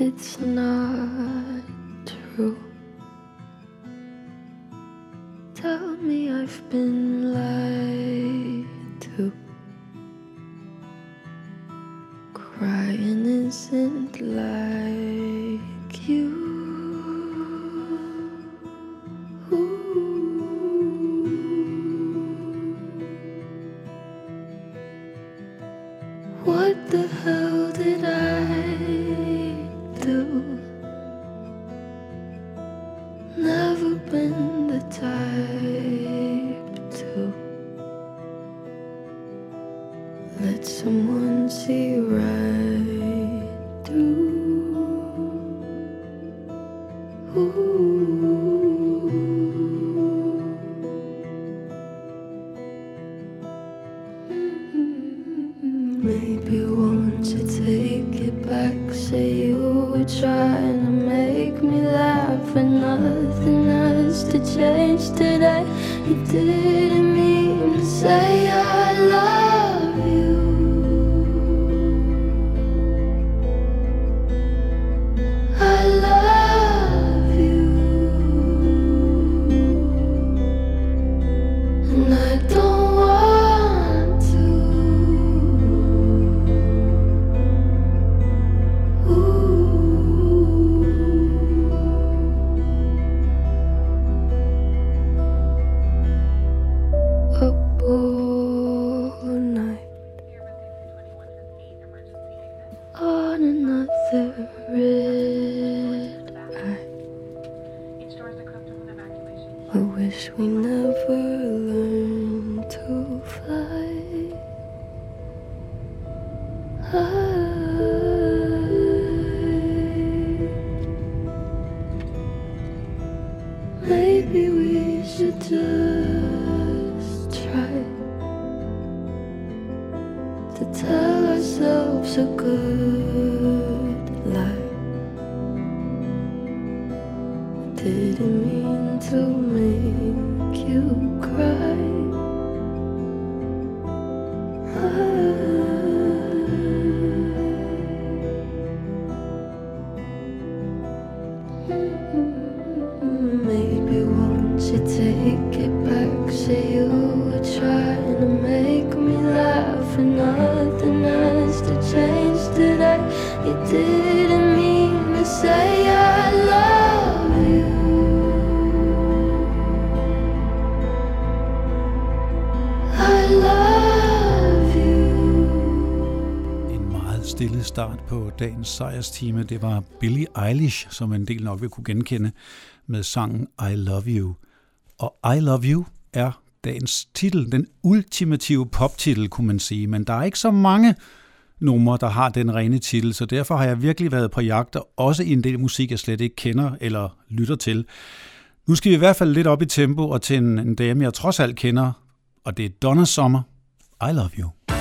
it's not true. Tell me I've been lied to. Crying isn't lying. dagens sejrstime, det var Billie Eilish, som en del nok vil kunne genkende, med sangen I Love You. Og I Love You er dagens titel, den ultimative poptitel, kunne man sige, men der er ikke så mange numre, der har den rene titel, så derfor har jeg virkelig været på jagt, og også i en del musik, jeg slet ikke kender eller lytter til. Nu skal vi i hvert fald lidt op i tempo og til en, en dame, jeg trods alt kender, og det er Donna Sommer. I love you.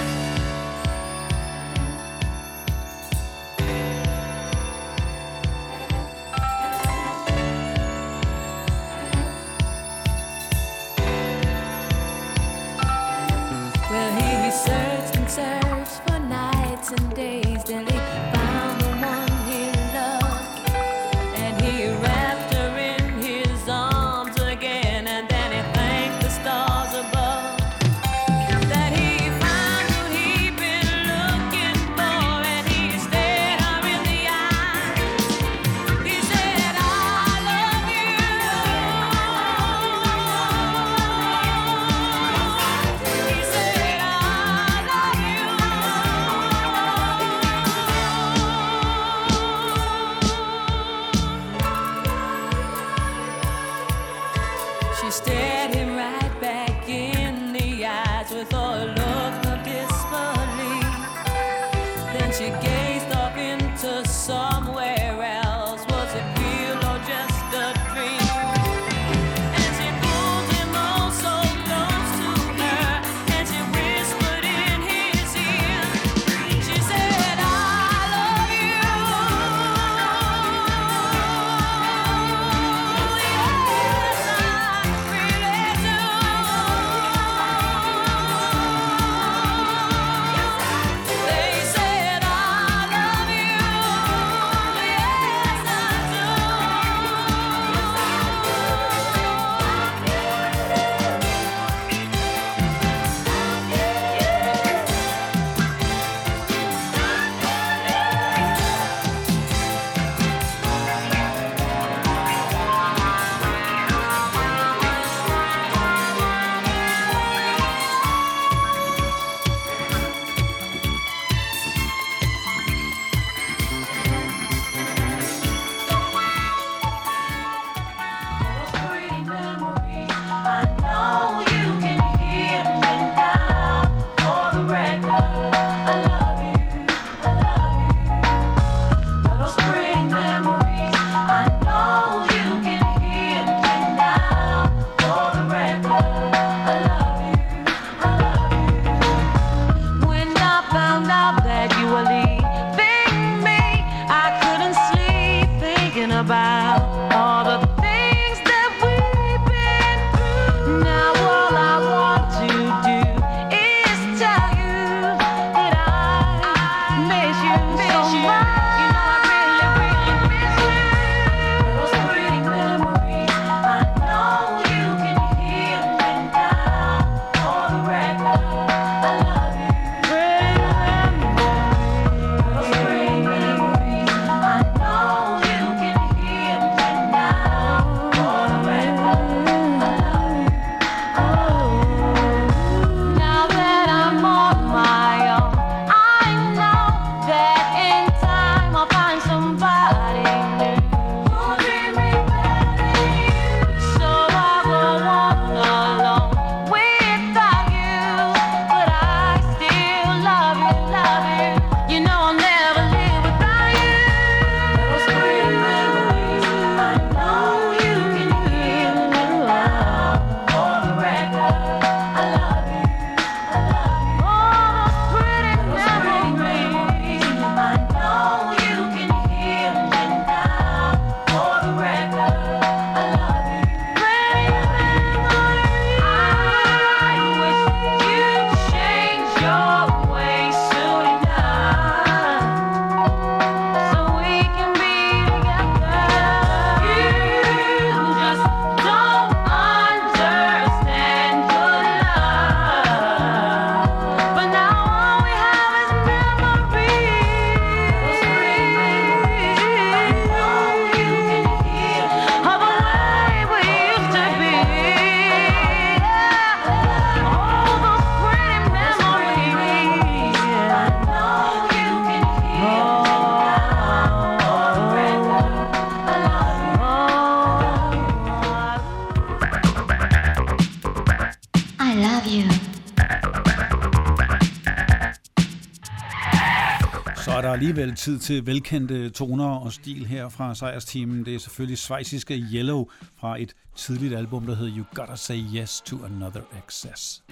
Alligevel tid til velkendte toner og stil her fra sejrsteamen. Det er selvfølgelig svejsiske Yellow fra et tidligt album, der hedder You Gotta Say Yes to Another Excess.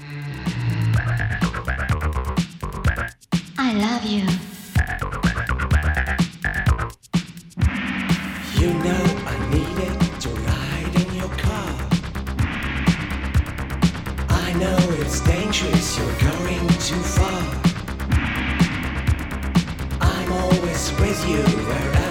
I love you. You know I needed to ride in your car. I know it's dangerous, you're going too far. You wherever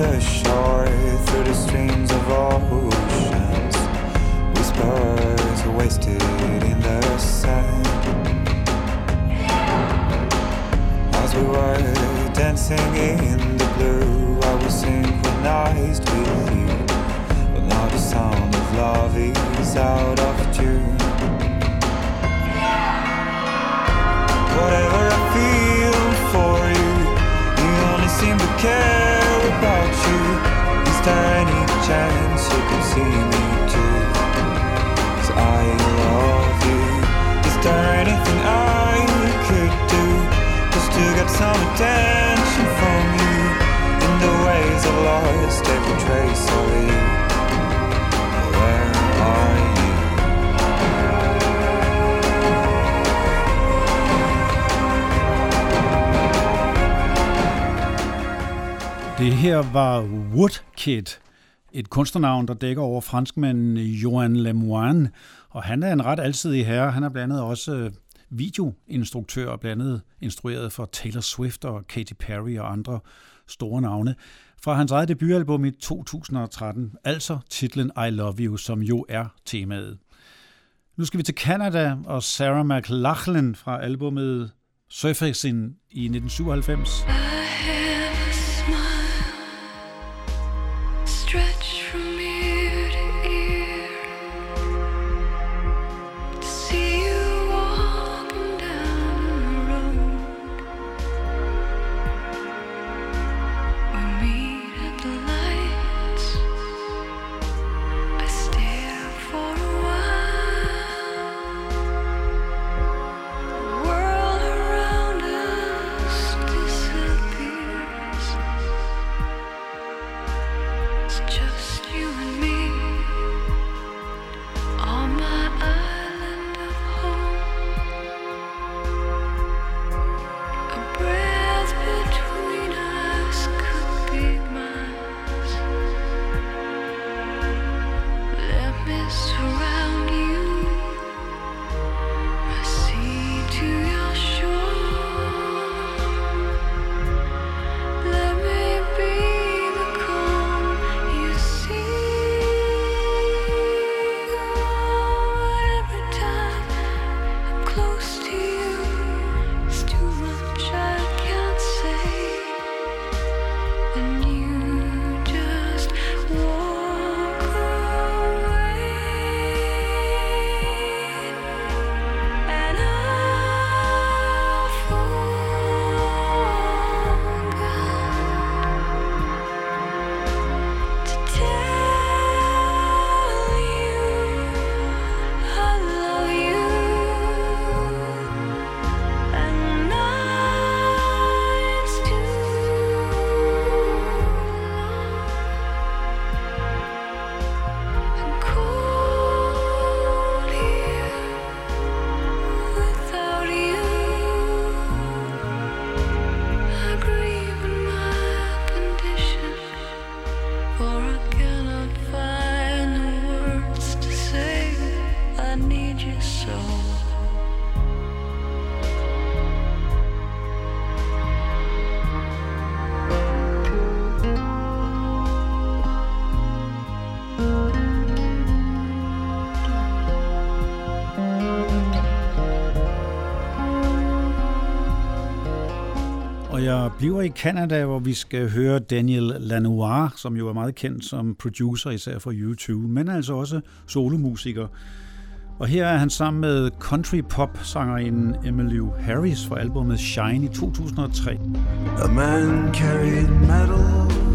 ashore through the streams of oceans. See me too? 'Cause I love you. Is there anything I could do just to get some attention from you? In the ways I've lost every trace of you. Where are you? Det her var Woodkid, et kunstnernavn, der dækker over franskmanden Johan Lemoine, og han er en ret alsidig herre. Han er blandt andet også øh, videoinstruktør og blandt andet instrueret for Taylor Swift og Katy Perry og andre store navne. Fra hans eget debutalbum i 2013, altså titlen I Love You, som jo er temaet. Nu skal vi til Canada og Sarah McLachlan fra albumet Surfacing i 1997. Og bliver i Canada, hvor vi skal høre Daniel Lanoir, som jo er meget kendt som producer, især for YouTube, men altså også solomusiker. Og her er han sammen med country pop sangerinden Emily Harris fra albumet Shine i 2003. A man carried metal,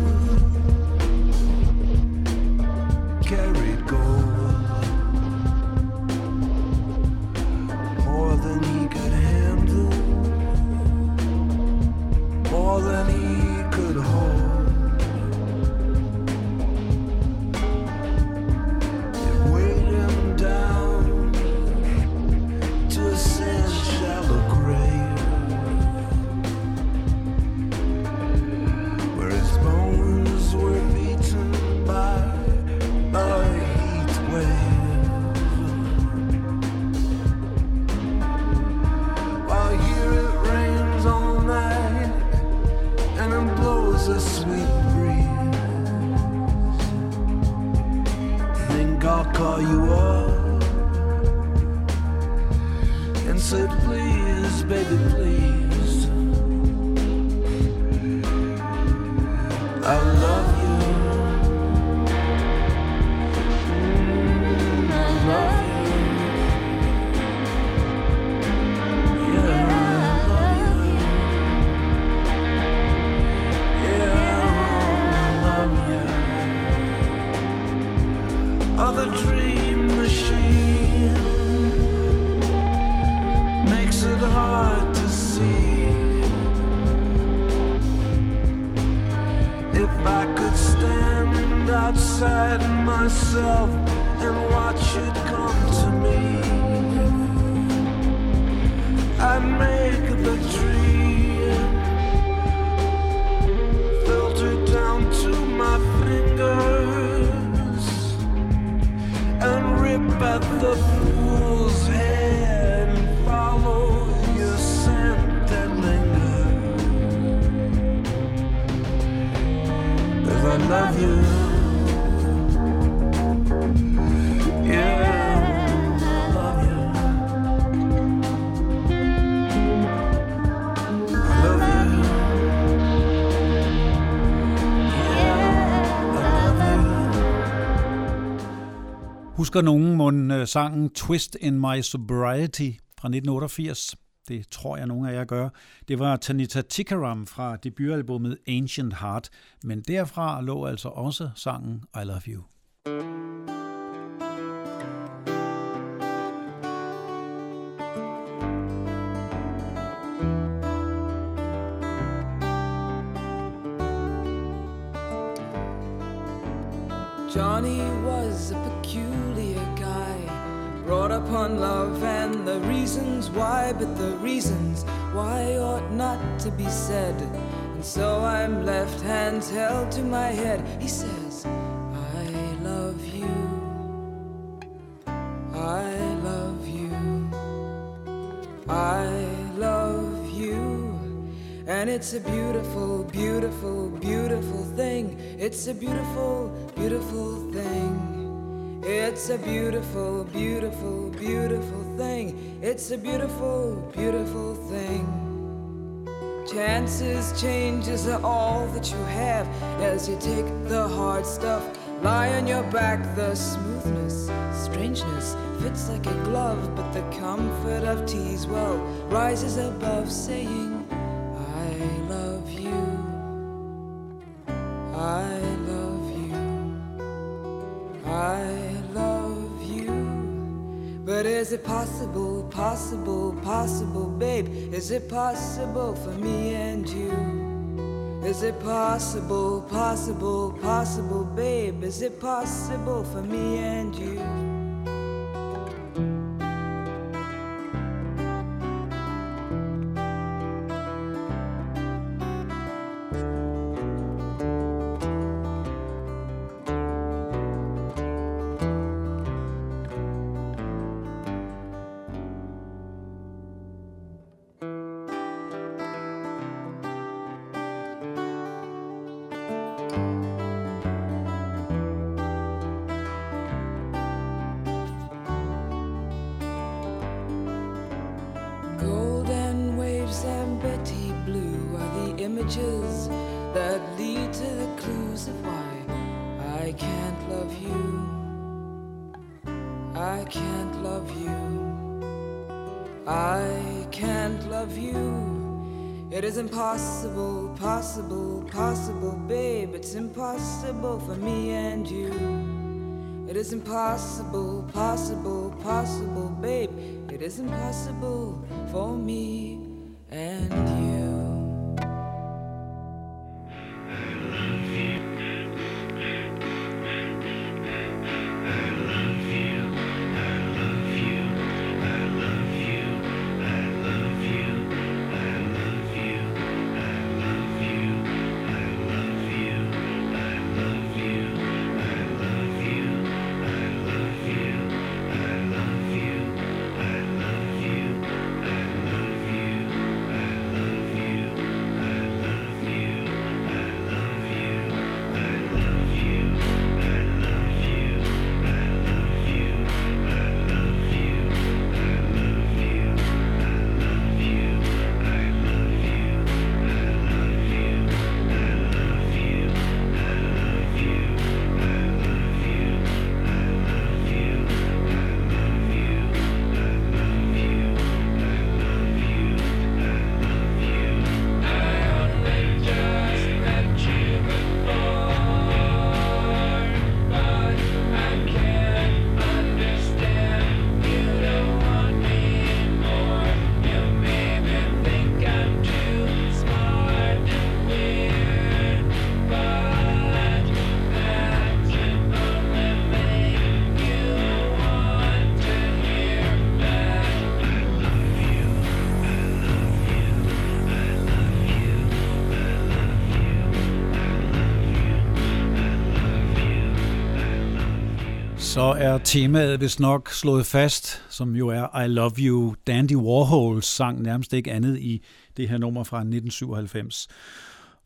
Husker nogen mon øh, sangen Twist in My Sobriety fra 1988? Det tror jeg, nogen af jer gør. Det var Tanita Tikaram fra debutalbummet Ancient Heart, men derfra lå altså også sangen I Love You. Johnny was a peculiar brought upon love and the reasons why, but the reasons why ought not to be said. And so I'm left hands held to my head. He says, I love you. I love you. I love you. And it's a beautiful, beautiful, beautiful thing. It's a beautiful, beautiful thing. It's a beautiful, beautiful, beautiful thing. It's a beautiful, beautiful thing. Chances, changes are all that you have as you take the hard stuff. Lie on your back, the smoothness, strangeness fits like a glove, but the comfort of tease well rises above saying, possible, possible, possible, babe? Is it possible for me and you? Is it possible, possible, possible, babe? Is it possible for me and you? Possible, possible, babe. It's impossible for me and you. It is impossible, possible, possible, babe. It is impossible for me and you. Er temaet vist nok slået fast, som jo er I Love You. Dandy Warhols sang nærmest ikke andet i det her nummer fra 1997.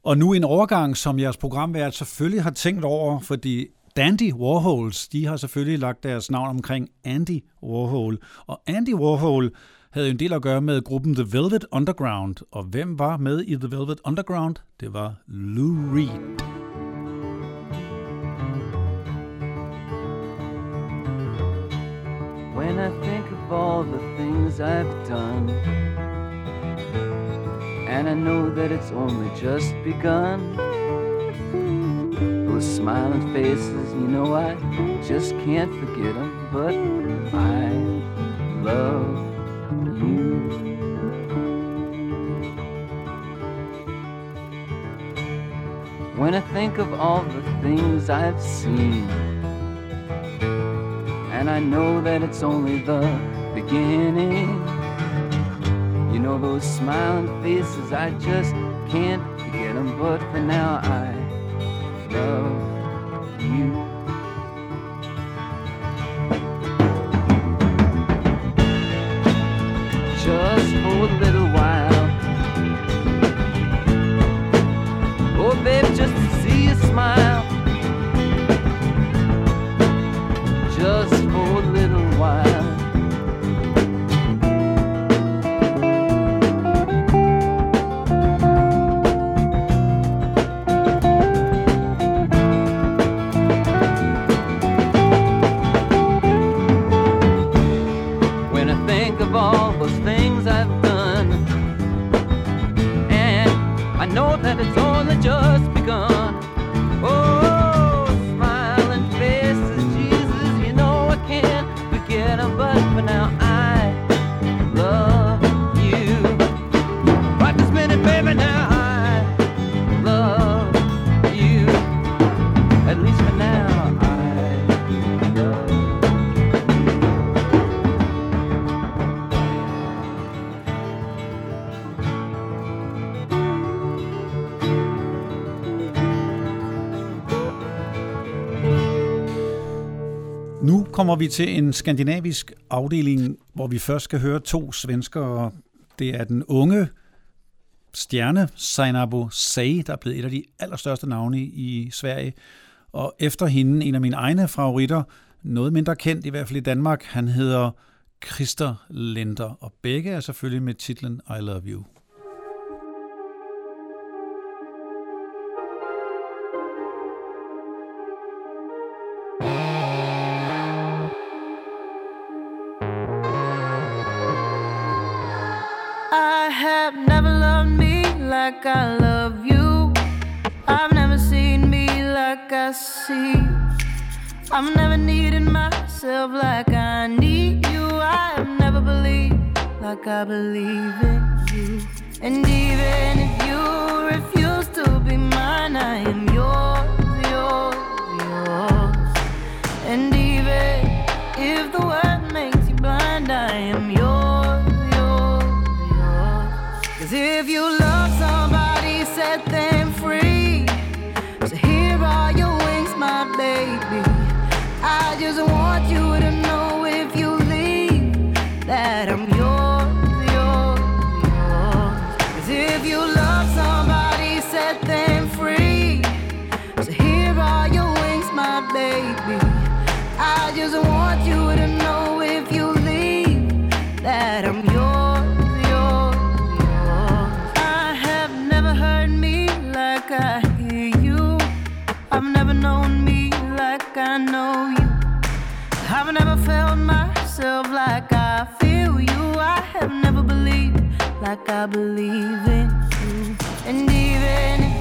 Og nu en overgang, som jeres programvært selvfølgelig har tænkt over, fordi Dandy Warhols, de har selvfølgelig lagt deres navn omkring Andy Warhol. Og Andy Warhol havde jo en del at gøre med gruppen The Velvet Underground. Og hvem var med i The Velvet Underground? Det var Lou Reed. When I think of all the things I've done, and I know that it's only just begun. Those smiling faces, you know, I just can't forget them, but I love you. When I think of all the things I've seen, and I know that it's only the beginning. You know those smiling faces, I just can't forget them, but for now I love you. That it's only just begun. Kommer vi til en skandinavisk afdeling, hvor vi først skal høre to svenskere. Det er den unge stjerne Seinabo Say, der er blevet et af de allerstørste navne i Sverige. Og efter hende, en af mine egne favoritter, noget mindre kendt, i hvert fald i Danmark, han hedder Christer Lender, og begge er selvfølgelig med titlen I Love You. have never loved me like I love you. I've never seen me like I see. I've never needed myself like I need you. I've never believed like I believe in you. And even if you refuse to be mine, I am yours, yours, yours. And even if the world makes you blind, I am yours. give you love. like I believe in you. And even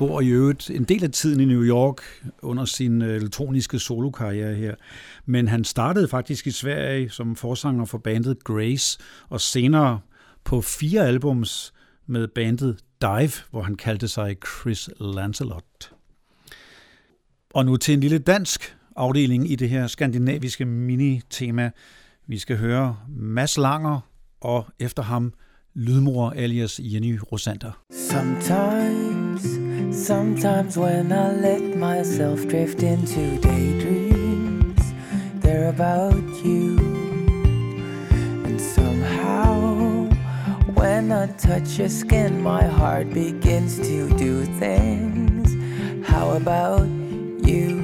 bor i øvrigt en del af tiden i New York under sin øh, elektroniske solokarriere her. Men han startede faktisk i Sverige som forsanger for bandet Grace, og senere på fire albums med bandet Dive, hvor han kaldte sig Chris Lancelot. Og nu til en lille dansk afdeling i det her skandinaviske mini-tema. Vi skal høre Mads Langer og efter ham lydmor alias Jenny Rosander. Sometimes, sometimes when I let myself drift into daydreams, they're about you. And somehow, when I touch your skin, my heart begins to do things. How about you?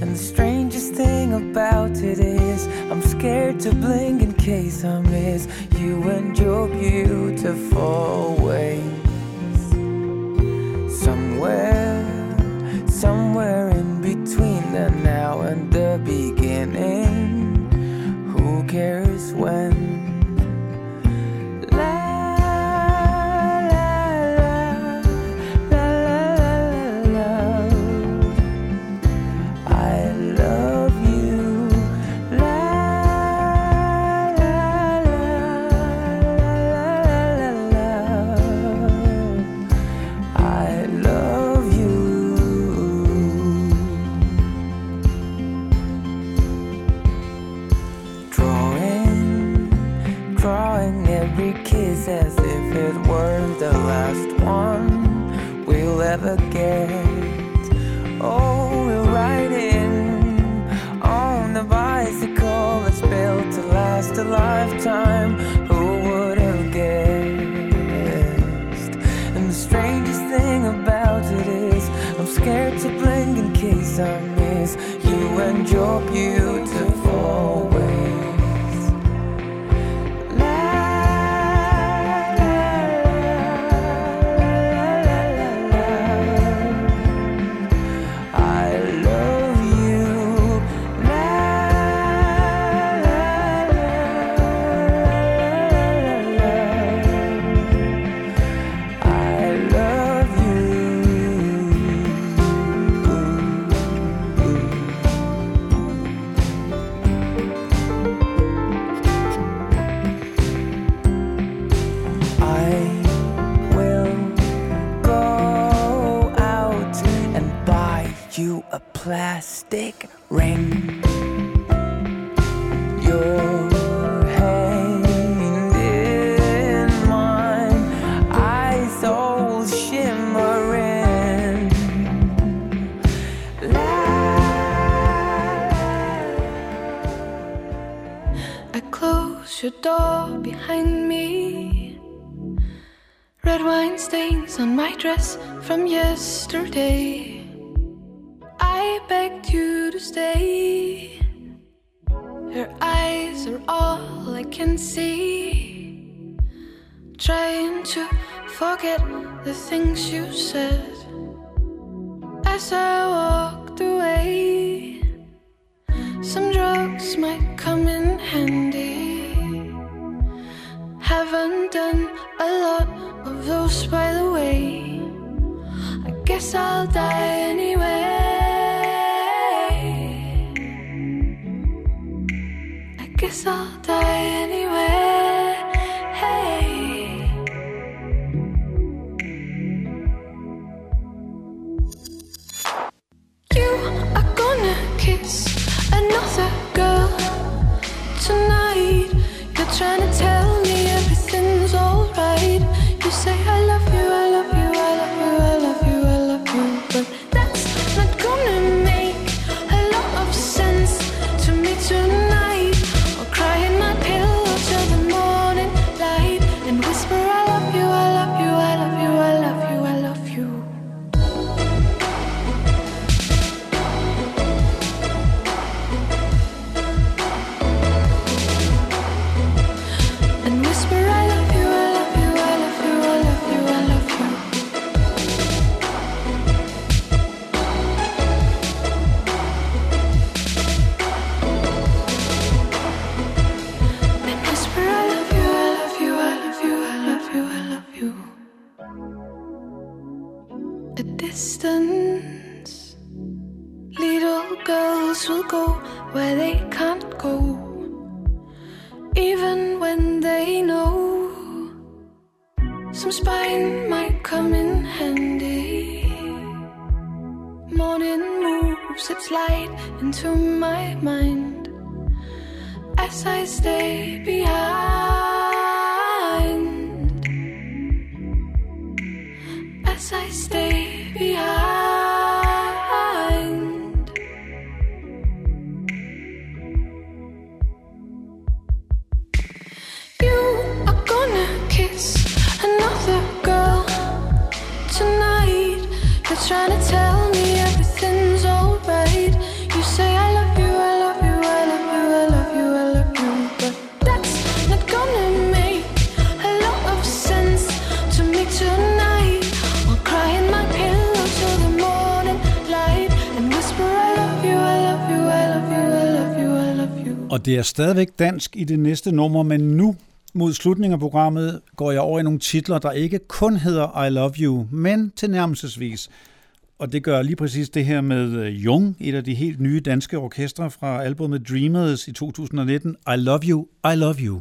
And the strangest thing about it is, I'm scared to blink in case I miss you and your beautiful ways. Somewhere, somewhere in between the now and the beginning. Who cares when? Red wine stains on my dress from yesterday. I begged you to stay. Your eyes are all I can see. Trying to forget the things you said as I walked away. Some drugs might come in handy. Haven't done a lot those, by the way. I guess I'll die Will go where they can't go, even when they know some spine might come in handy. Morning moves its light into my mind as I stay behind. Og det er stadigvæk dansk i det næste nummer, men nu mod slutningen af programmet går jeg over i nogle titler, der ikke kun hedder I Love You, men tilnærmelsesvis. Og det gør lige præcis det her med øh, Jung, et af de helt nye danske orkestre fra albumet Dreamers i 2019. I love you, I love you.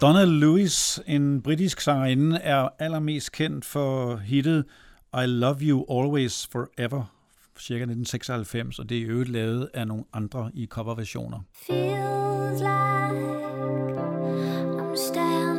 Donna Lewis, en britisk sangerinde, er allermest kendt for hittet I Love You Always Forever, cirka 1996, og det er i øvrigt lavet af nogle andre i coverversioner. Feels like I'm standing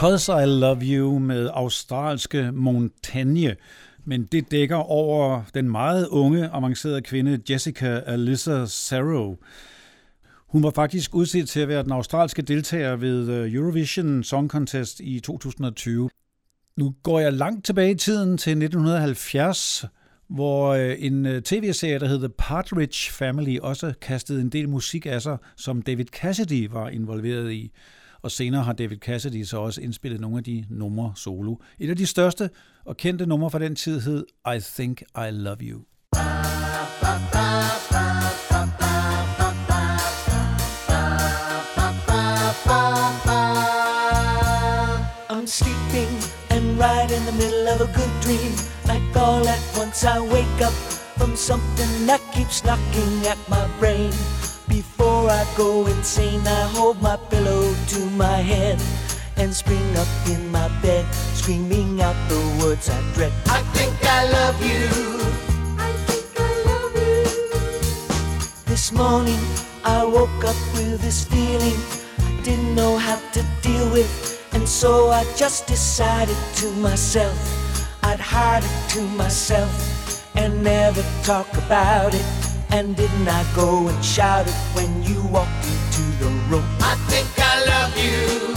Because I Love You med australske Montagne, men det dækker over den meget unge, avancerede kvinde Jessica Alyssa Sarrow. Hun var faktisk udset til at være den australske deltager ved øh, Eurovision Song Contest i 2020. Nu går jeg langt tilbage i tiden til 1970, hvor øh, en øh, tv-serie, der hedder Partridge Family, også kastede en del musik af sig, som David Cassidy var involveret i. Og senere har David Cassidy så også indspillet nogle af de numre solo. Et af de største og kendte numre fra den tid hed I Think I Love You. I'm sleeping and right in the middle of a good dream. Like all at once I wake up from something that keeps knocking at my brain. Before I go insane, I hold my pillow to my head and spring up in my bed, screaming out the words I dread. I think I love you. I think I love you. This morning I woke up with this feeling I didn't know how to deal with, and so I just decided to myself I'd hide it to myself and never talk about it. And didn't I go and shout it when you walked into the room? I think I love you.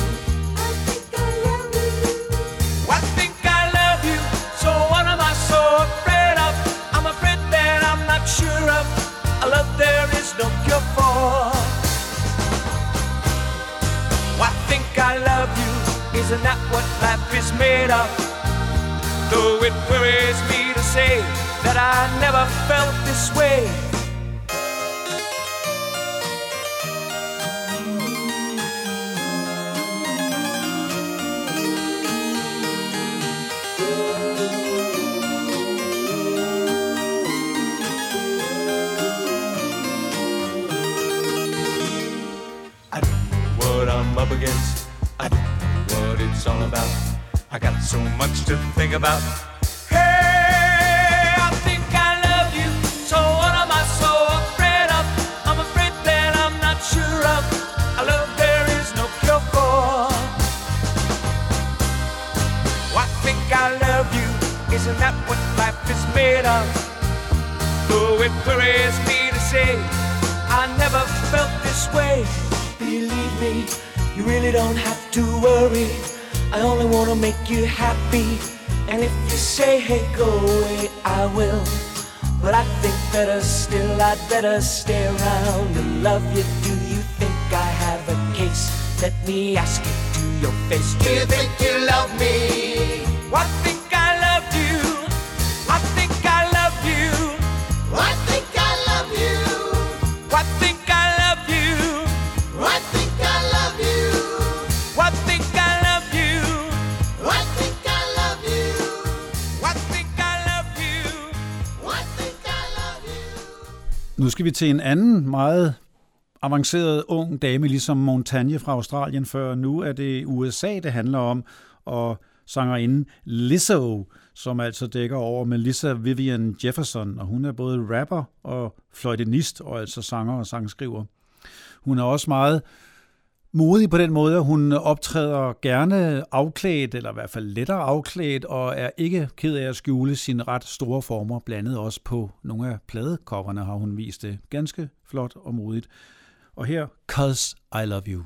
I think I love you. I think I love you. So what am I so afraid of? I'm afraid that I'm not sure of a love there is no cure for. I think I love you. Isn't that what life is made of? Though it worries me to say that I never felt this way. I think I love you. So one of my soul afraid of afraid that I'm not sure of love there is no fear for What think I love you isn't that what life is made of? Though it worries me to say, I never felt this way. Believe me, you really don't have to worry. I only wanna make you happy. And if you say, hey, go away, I will. But I think better still, I'd better stay around and love you. Do you think I have a case? Let me ask you to your face. Do you think you love me? I Nu skal vi til en anden meget avanceret ung dame, ligesom Montagne fra Australien før. Nu er det USA, det handler om, og sangerinden Lizzo, som altså dækker over Melissa Vivian Jefferson, og hun er både rapper og fløjtenist, og altså sanger og sangskriver. Hun er også meget modig på den måde, at hun optræder gerne afklædt, eller i hvert fald lettere afklædt, og er ikke ked af at skjule sine ret store former, blandet også på nogle af pladekopperne har hun vist det ganske flot og modigt. Og her, Cause I Love You.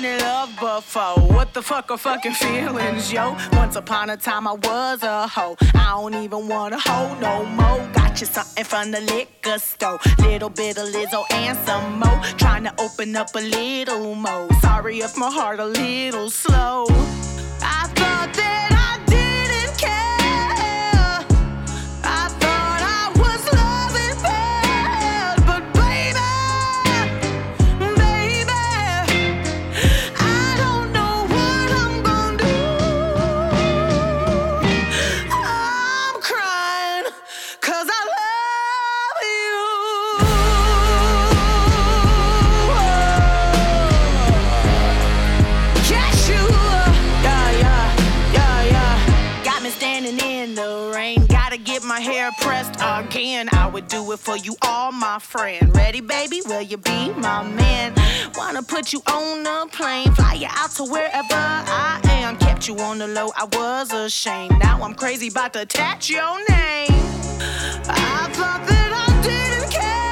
Been in love before. What the fuck are fucking feelings, yo? Once upon a time I was a hoe. I don't even want a hoe no more. Got you something from the liquor store. Little bit of Lizzo and some more. Trying to open up a little more. Sorry if my heart a little slow. I thought that again. I would do it for you, all my friend. Ready, baby? Will you be my man? Wanna put you on a plane, fly you out to wherever I am. Kept you on the low, I was ashamed. Now I'm crazy about to attach your name. I thought that I didn't care.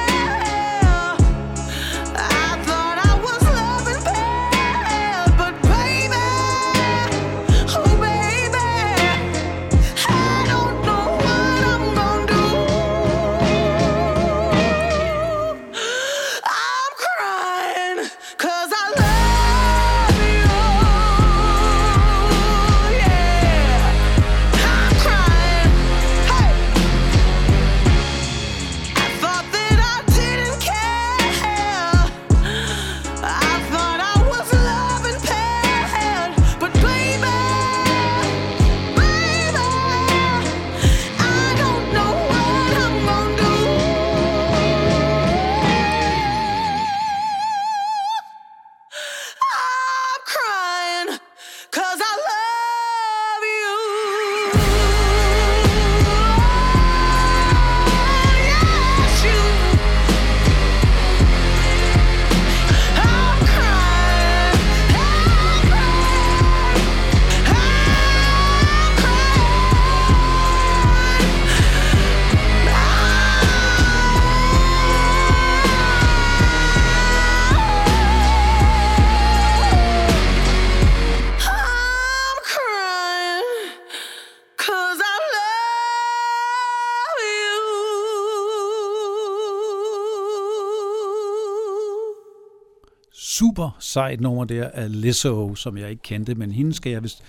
Super sejt nummer der af Lizzo, som jeg ikke kendte, men hende skal jeg vist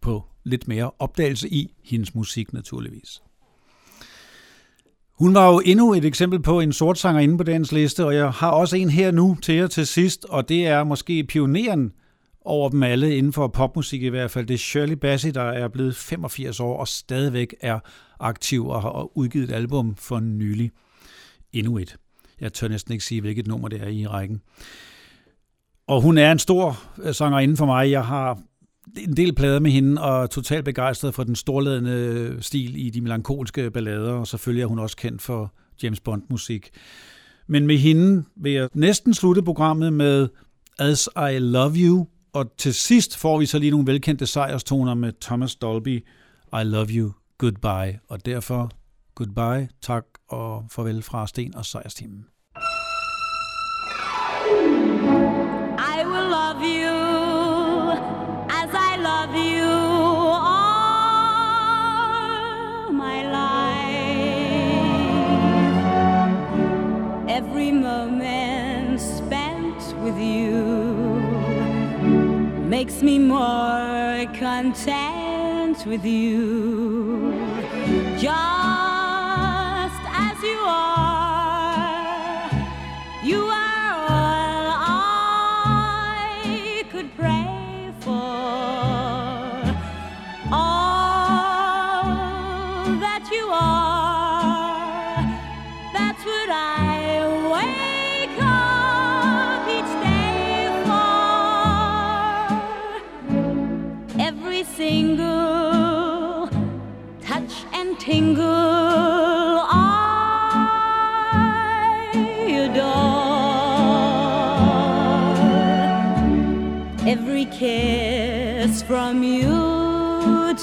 på lidt mere opdagelse i, hendes musik naturligvis. Hun var jo endnu et eksempel på en sort sanger inde på dagens liste, og jeg har også en her nu til jer til sidst, og det er måske pioneren over dem alle inden for popmusik i hvert fald. Det er Shirley Bassey, der er blevet 85 år og stadigvæk er aktiv og har udgivet et album for nylig. Endnu et. Jeg tør næsten ikke sige, hvilket nummer det er i rækken. Og hun er en stor øh, sanger inden for mig. Jeg har en del plader med hende, og er totalt begejstret for den storladende øh, stil i de melankolske ballader, og selvfølgelig er hun også kendt for James Bond-musik. Men med hende vil jeg næsten slutte programmet med As I Love You, og til sidst får vi så lige nogle velkendte sejrstoner med Thomas Dolby, I Love You, Goodbye, og derfor goodbye, tak og farvel fra Sten og Sejrsteamen. Content with you. Just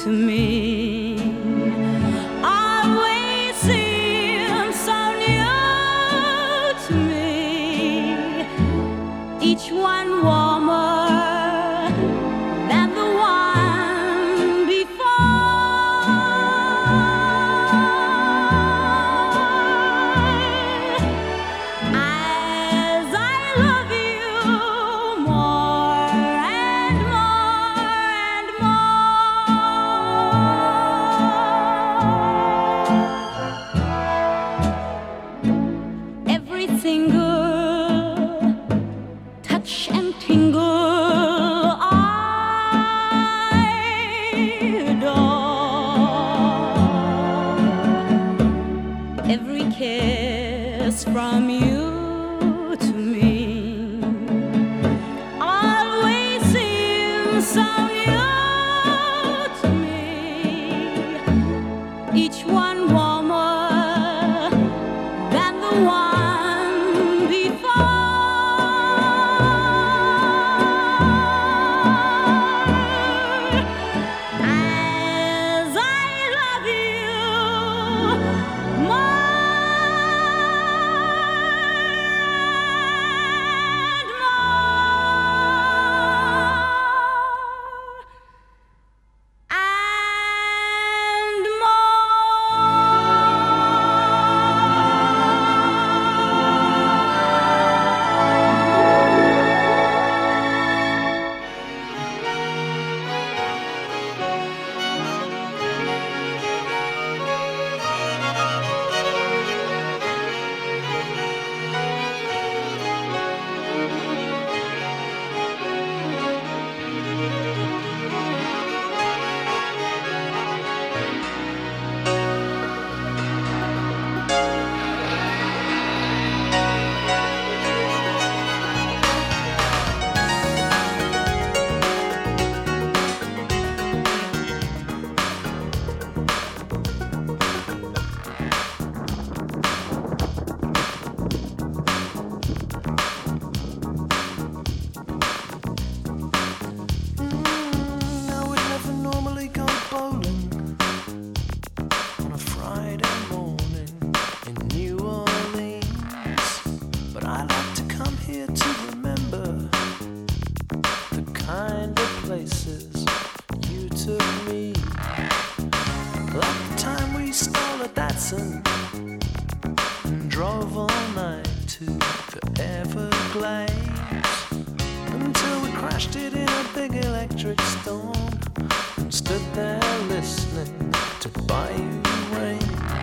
to me kiss from you to me places you took me. Like the time we stole a Datsun and drove all night to the Everglades until we crashed it in a big electric storm and stood there listening to Bayou Rain.